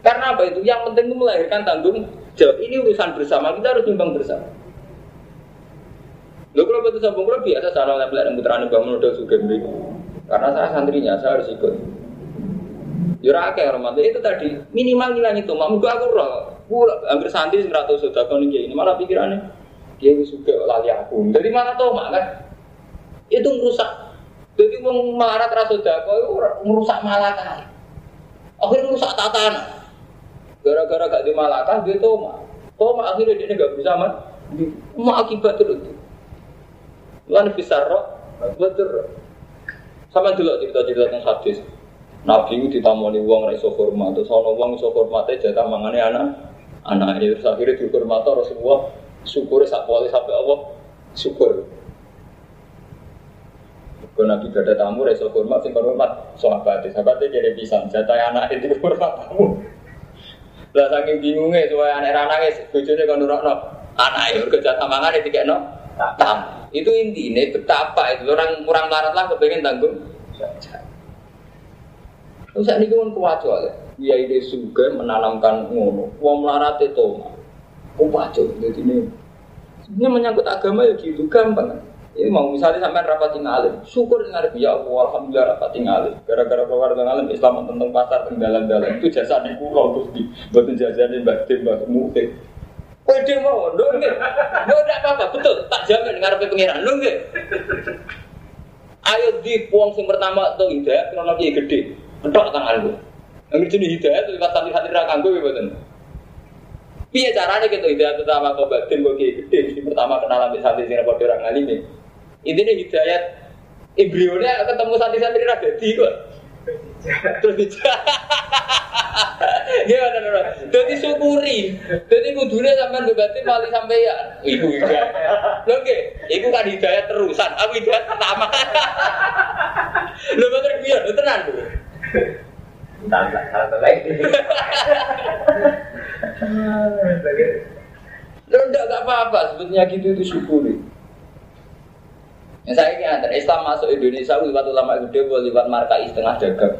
[SPEAKER 1] Karena apa itu? Yang penting itu melahirkan tanggung jawab. Ini urusan bersama, kita harus nyumbang bersama. Lo kalau betul sambung kalau biasa salah lempel dan putrane bangun udah juga Karena saya santrinya, saya harus ikut. Jurah akeh romantis itu tadi minimal ngilangi itu. Mak aku roh. Hampir santri sing ratus sudah kon ini malah pikirannya dia wis juga lali aku. Jadi malah tau mak kan. Itu merusak. Jadi mau melarat rasa dako itu merusak malakah. Akhirnya merusak tatanan. Gara-gara gak di malakah dia toma. Toma akhirnya dia nggak bisa man. Mau akibat terus. Lan bisa roh. Betul. Sama dulu cerita-cerita tentang hadis. Nabi itu ditamoni uang raiso hormat, terus ono uang iso hormate jatah mangane anak anak ini terus akhirnya dihormat Rasulullah syukur sak poli sampai Allah syukur. Kalau Nabi ada tamu, raiso hormat, sing hormat sahabat, sahabatnya jadi pisang, jatah anak itu hormat tamu. Lah saking bingungnya, supaya anak anaknya bujurnya kan nurut anak itu kerja mangan itu kayak tamu. Itu intinya betapa itu orang kurang larat lah kepengen tanggung. Terus ini kan kuwaco ya. Dia ide juga menanamkan ngono. Wong melarat itu kuwaco. Jadi ini ini menyangkut agama ya gitu gampang. Ini mau misalnya sampai rapat tinggalin, syukur dengan ya Allah, alhamdulillah rapat tinggalin. Gara-gara keluar dengan alim Islam tentang pasar tinggalan-dalan itu jasa di pulau terus di buatin jajan mbak tim mbak. Pede mau, dong nggak? Nggak apa-apa, betul. Tak jamin ngarepe pengiran, dong nggak? Ayo di puang sing pertama tuh hidayah, kalau lagi gede. Kedok tangan lu. Yang jenis hidayah itu lewat santri-santri rakan gue betul. Piye caranya gitu hidayah pertama kau batin kau gede. Di pertama kenalan di santri rapor orang alim ini. Intinya hidayah embrionya ketemu santri-santri raga di kok. Terus dijawab. Gimana nih? Jadi syukuri. Jadi kudunya sampai berarti paling sampai ya. Ibu hidayah. Lo ke? Ibu kan hidayah terusan. Aku hidayah pertama. Lo betul biar, lo tenang dulu.
[SPEAKER 2] Tak satu lagi.
[SPEAKER 1] Apa-apa. Sebetulnya gitu itu syukuri. Yang saya ini antara Islam masuk Indonesia lewat ulama gede, lewat markai setengah dagang.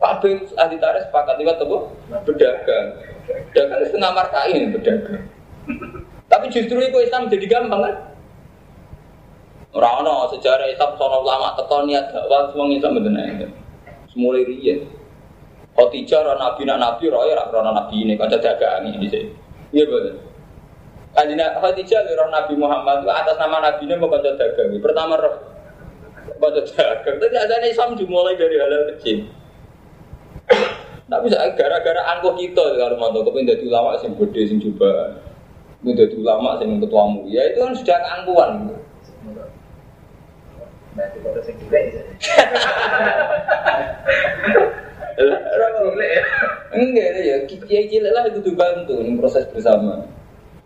[SPEAKER 1] Kabeh ahli tarikh sepakat lewat apa? Berdagang. Dagang setengah markai ini berdagang. Tapi justru itu Islam jadi gampang kan? Rano sejarah Islam sono ulama tekon niat dakwah semua Islam bener Semulai riyen. Khotijah ra nabi nak nabi ra ya ra nabi ini kanca dagang ini. Iya betul. Kanjina Khadijah roh Nabi Muhammad atas nama Nabi ini mau kanca dagang. Pertama roh kanca dagang. Tapi ada Islam dimulai dari hal, kecil. Tapi gara-gara angkuh kita kalau mau tahu kepin jadi ulama sing gede sing coba, jadi ulama sing ketuamu, ya itu kan sudah keangkuhan.
[SPEAKER 2] Itu.
[SPEAKER 1] Enggak ya, kiai cilik lah itu dibantu ini proses bersama.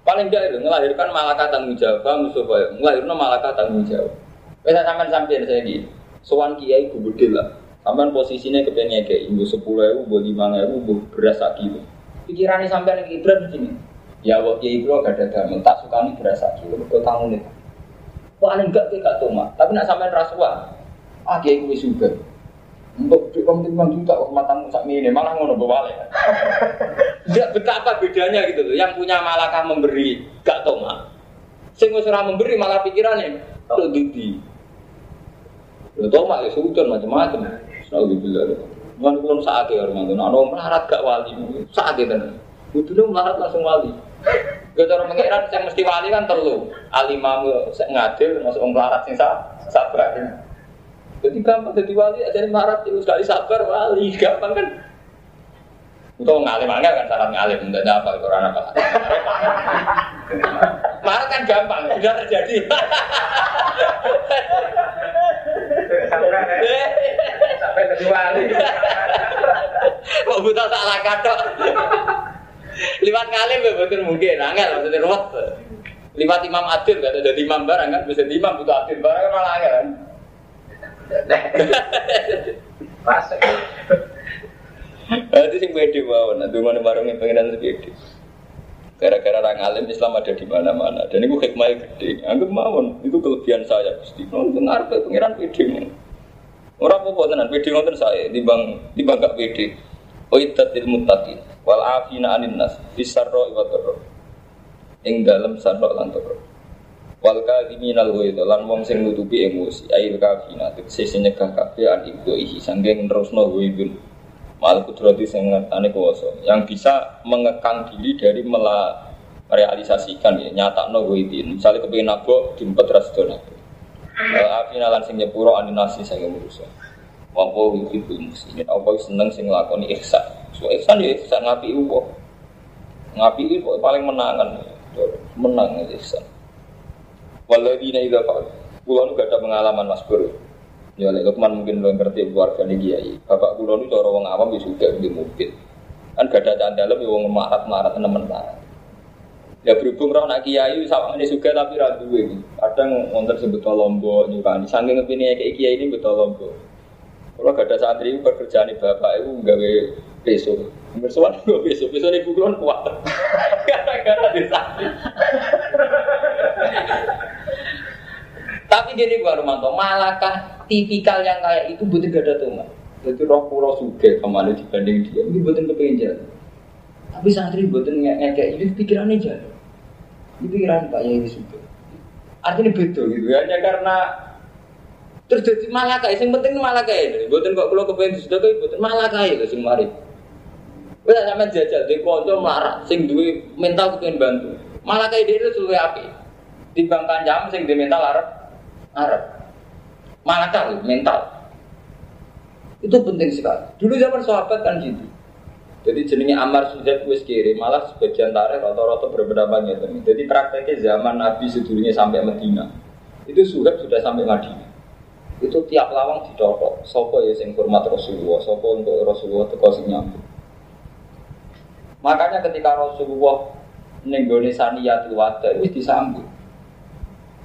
[SPEAKER 1] Paling enggak itu melahirkan malaikat tanggung jawab, Mustafa. Melahirkan malaikat tanggung jawab. Bisa sampai sampai saya gini, sowan kiai gede lah. Sampai posisinya kepengen kayak ibu sepuluh ribu, bu lima ribu, bu beras kilo. Pikirannya sampai lagi berat begini. Ya waktu kiai bro gak ada damel, tak suka nih beras kilo. Kau tahu nih. Paling enggak gak toma, tapi nak sampai rasuah. Ah kiai gue juga. Untuk komite lima juta, matamu sak ini malah ngono balik. Tidak betapa bedanya gitu loh. Yang punya malakah memberi gak toma. Sing wis memberi malah pikirannya lo didi. Lo toma ya sudon macam-macam. Alhamdulillah. Mana belum saat ya orang itu. Nah, melarat gak wali saat itu. Kudu melarat langsung wali. Gak cara mengira yang mesti wali kan terlalu. Alimamu ngadil masuk melarat sing sabar. Jadi gampang jadi wali aja melarat itu sekali sabar wali gampang kan. Untuk ngalim angel kan syarat ngalim, tidak ada apa itu orang apa. Marah kan gampang, sudah terjadi.
[SPEAKER 2] Sampai jadi wali.
[SPEAKER 1] Kok buta salah kata. Liwat ngalim ya betul mungkin, angel maksudnya ruwet. Liwat imam adil, gak ada jadi imam barang kan, bisa imam butuh adil barang kan malah angel kan.
[SPEAKER 2] Masuk.
[SPEAKER 1] Itu sing pede mawon, nanti mana barangnya pengenan sepede. Gara-gara orang alim Islam ada di mana-mana dan itu hikmah gede. Anggap mawon itu kelebihan saya gusti. Nonton arpe pengiran pede Orang apa tenan pede nonton saya timbang timbang gak pede. Oitatil muttaqin wal afina anin nas bisarro wa dharra. Ing dalem sarro lan dharra. Wal kadhiminal ghaidha lan wong sing nutupi emosi ail kafina tegese nyegah kabeh an ibdo ihi sanggeng nerusno ghaidun. Mal kudrati sing ngertane kuwasa. Yang bisa mengekang diri dari mela merealisasikan ya nyata no itu misalnya kepingin nabok diempet ras do nabok api nalan sing nyepuro aninasi sing manusia Wampo wihibul muslimin Apa seneng sing ngelakoni ihsan? So ihsan ya ihsan ngapi upo Ngapi upo paling menangan Menang ihsan Waladina idha fa'al Kulo nu gak ada pengalaman mas bro Ya lek Lukman mungkin lo ngerti keluarga nih kiai Bapak kulo nu cara wong awam ya suka di mobil Kan gak ada candalem ya wong marat-marat temen marat Ya berhubung roh nak kiai sama ini juga tapi radu ini. Kadang ngonten sebut lombok nyukani. Saking ngepini kayak kiai ini betul lombok. Kalau gak ada santri pekerjaan bapak itu gawe besok. Bersuara gue besok, besok ini bukulon kuat. Gara-gara di santri. Tapi gini gua Romanto, malakah tipikal yang kayak itu butuh gak ada tuh Jadi roh pulau suge ke mana dibanding dia, ini butuh kepengen jalan. Tapi santri butuh ngekek ini pikirannya jalan. Ini pikiran Pak Yai juga. Artinya beda gitu ya, hanya karena terjadi malah kayak yang penting malah kayak buatan kok kalau kepengen sudah buatan malah kayak itu sing mari Wes sampe jajal di konco marah sing duwe mental kepengen bantu. Malah kayak dia itu suwe api. Timbangkan jam sing di mental arep arep. Malah tahu mental. Itu penting sekali. Dulu zaman sahabat kan gitu. Jadi jenenge Amar sudah wis kiri, malah sebagian tarik rata-rata berpendapat gitu. Jadi prakteknya zaman Nabi sedulunya sampai Medina. Itu sudah sudah sampai Madinah. Itu tiap lawang dicocok. Sopo ya sing hormat Rasulullah, sopo untuk Rasulullah teko sing. Makanya ketika Rasulullah nenggone saniyatul wada itu disambut.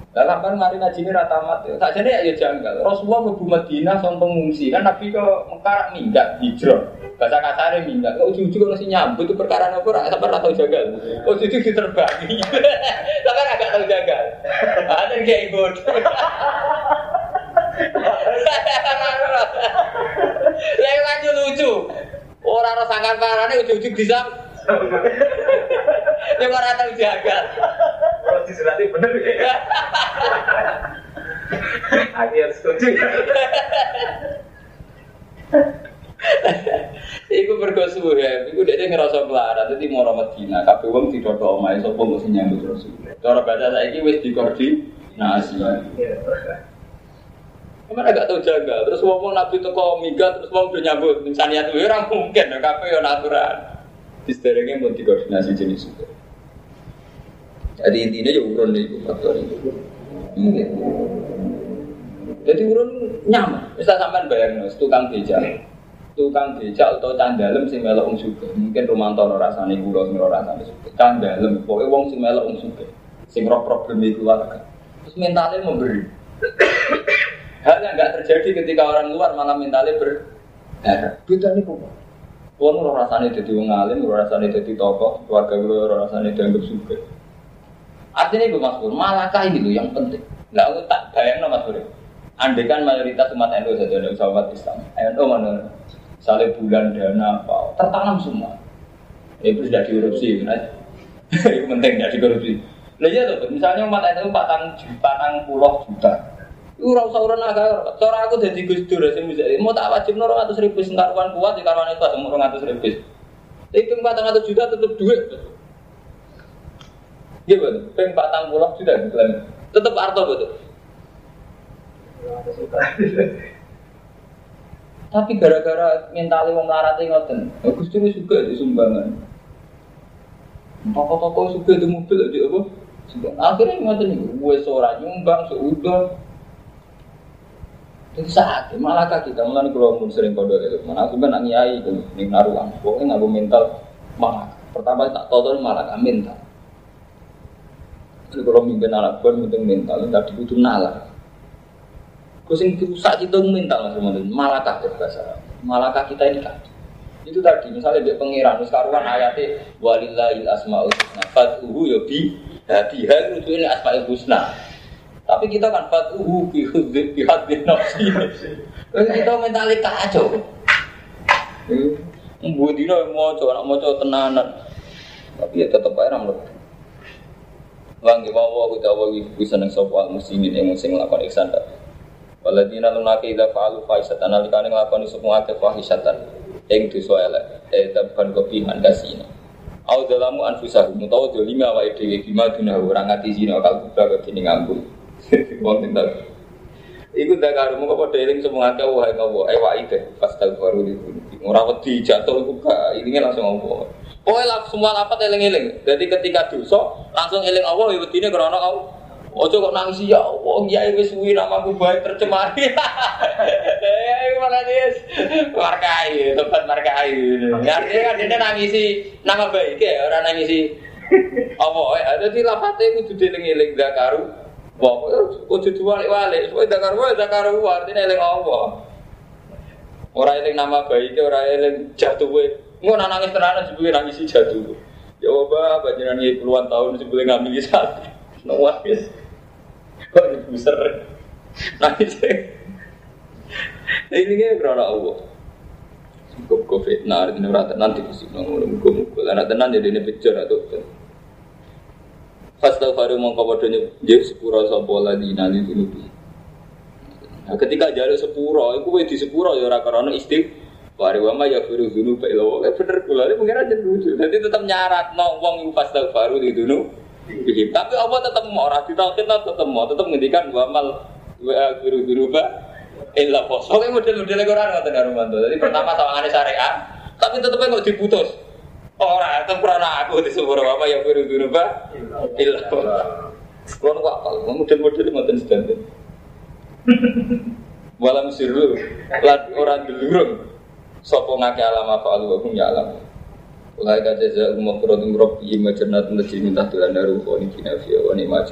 [SPEAKER 1] Dalam kan mari ngaji ini rata mat, tak jadi ya janggal. Rasulullah mau Madinah son pengungsi kan Nabi ke Mekar minggat hijrah. Bahasa kasarnya minggat. Kau ujung-ujung masih nyambut itu perkara nopo rak sampai rata jagal. Oh ujung diterbangi. Sampai agak tahu jagal. Ada kayak ibu. Lagi lanjut lucu. Orang orang sangkan parane ujung-ujung bisa. Yang orang tahu jagal.
[SPEAKER 2] Diserati bener ya. Akhirnya setuju.
[SPEAKER 1] Iku mergo suwe, iku dia ngerasa melarat, jadi mau Medina, kabeh wong tidak tau omahe sapa mesti nyambut Rasul. Cara baca saiki wis dikoordinasi. Emang agak tahu jaga, terus ngomong nabi teko minggat, terus mau udah nyambut, misalnya tuh orang mungkin, kabeh yo natural. Disterengnya mau dikoordinasi jenis itu. Jadi intinya ya urun itu faktor itu. Jadi urun nyaman. Bisa sampai bayang tukang beca, tukang beca atau candalem sing melok wong suka. Mungkin romanto ora rasane kula sing ora rasane suka. Candalem pokoke wong sing melok wong suka. Sing roh problem keluarga. Terus mentalnya memberi. Hal yang nggak terjadi ketika orang luar malah mentalnya ber. Beda nih kok. Kulo rasane dadi wong alim, rasane dadi tokoh, keluarga kula ora rasane dianggap suka. Artinya itu Mas Pur, malakah ini loh yang penting. Nggak aku tak bayang Mas Pur. Andai kan mayoritas umat NU saja ada umat Islam. NU mana? Misalnya bulan dana apa, tertanam semua. Itu sudah dikorupsi, kan? itu penting tidak dikorupsi. Lah iya tuh, misalnya umat NU patang patang puluh juta. Ora usah urun agak, cara aku dadi Gus Dur sing bisa mau tak wajib nol ratus ribu sing karuan kuat di karuan itu mau ratus ribu. Hitung patang ratus juta tetep duit. Iya betul, peng patang puluh juta diklaim. Tetep arto betul. Tapi gara-gara mentalnya wong larat ngoten, Gus Dur juga di sumbangan. Toko-toko juga di mobil di apa? Akhirnya ngoten nih, gue seorang nyumbang, seudon, itu sakit, malah kaki kita mulai kalau pun sering kode itu, mana aku kan ngiai itu, nih naruhan, pokoknya nggak mental malah. Pertama tak tahu malah mental. Jadi kalau mimpin anak pun penting mental, tidak dibutuh nalar. Terus yang rusak itu mental mas teman malah kaki bahasa, malah kita ini kan. Itu tadi misalnya dia pengiran, sekarang ayatnya walillahil asmaul husna, fatuhu ya bi, biha itu ini asmaul husna. Tapi kita kan fatuhu bi hudzib bi hadin nafsi. Kita mentalnya kacau. Mbuh dino mau coba, mau coba tenanan. Tapi ya tetap aja ramlah. Bang, di bawah kita bawa bisa neng sopo muslimin yang sing ngelakukan ihsan tak. Waladina lunake idza fa'alu fahisatan nalikane nglakoni semua akeh fahisatan. ing dosa elek. Eh taban kopihan kasino au dalamu anfusahum utawa dolimi awake dhewe. Bima dunah ora ngati zina kal kubra kok dene ngambung wong tak Iku dak karo. Mung padha eling semua akeh wae ngowo ewak ide. Pas baru di ora wedi jatuh iku gak. Ini langsung ngowo Pokoknya semua lapat eling-eling. Jadi ketika dosa langsung eling Allah ya wedine krana Allah. Ojo kok nangis ya Allah, ya wis suwi namaku baik tercemari. Ya malah dia markai, tempat markai. Ya dia kan dia nangisi nama baik ya, orang nangisi apa ya dadi lafate kudu dieling-eling zakaru. Wah, kudu diwalik-walik, supaya zakaru wae zakaru artine eling Allah. Ora eling nama baik, ora eling jatuhe. Engko nangis tenanan sebelum nangisi jatuh. Ya panjenengan iki puluhan tahun sebelum ngambil satu. Nangis. Kok dibuser? Nangis. Nah, ini kan karena Allah. Cukup covid, nah artinya rata nanti kusik nongol mukul mukul. Anak tenan jadi ini pecah atau kan. Fastaghfiru mongko padha nyebut sepura sapa lagi nali dunubi. Nah, ketika jaluk sepura, iku wis di sepura ya ora karena istighfar wa ma yaghfiru dzunuba illa wa eh, bener kula ini pengen aja lucu. Jadi tetap nyarat no wong iku fastaghfiru di dunub. Tapi Allah tetap mau ora ditauhid tetap mau tetap ngendikan wa mal wa yaghfiru dzunuba illa wa. Oke model-model Quran ngoten karo mantu. Jadi pertama sawangane syariat, tapi tetepnya nggak diputus. Ora, itu karena aku di sepura apa ya firu dunuba illa Kalau nggak apal, model-model ngoten sedanten. Walam sirru, lan orang delurung. Sopo ngake alama fa'alu wa hum ya'lam. Ulai ka jaza umma quratum rabbi majannatun tajri min tahtiha al-anharu khalidina fiha wa ni'mal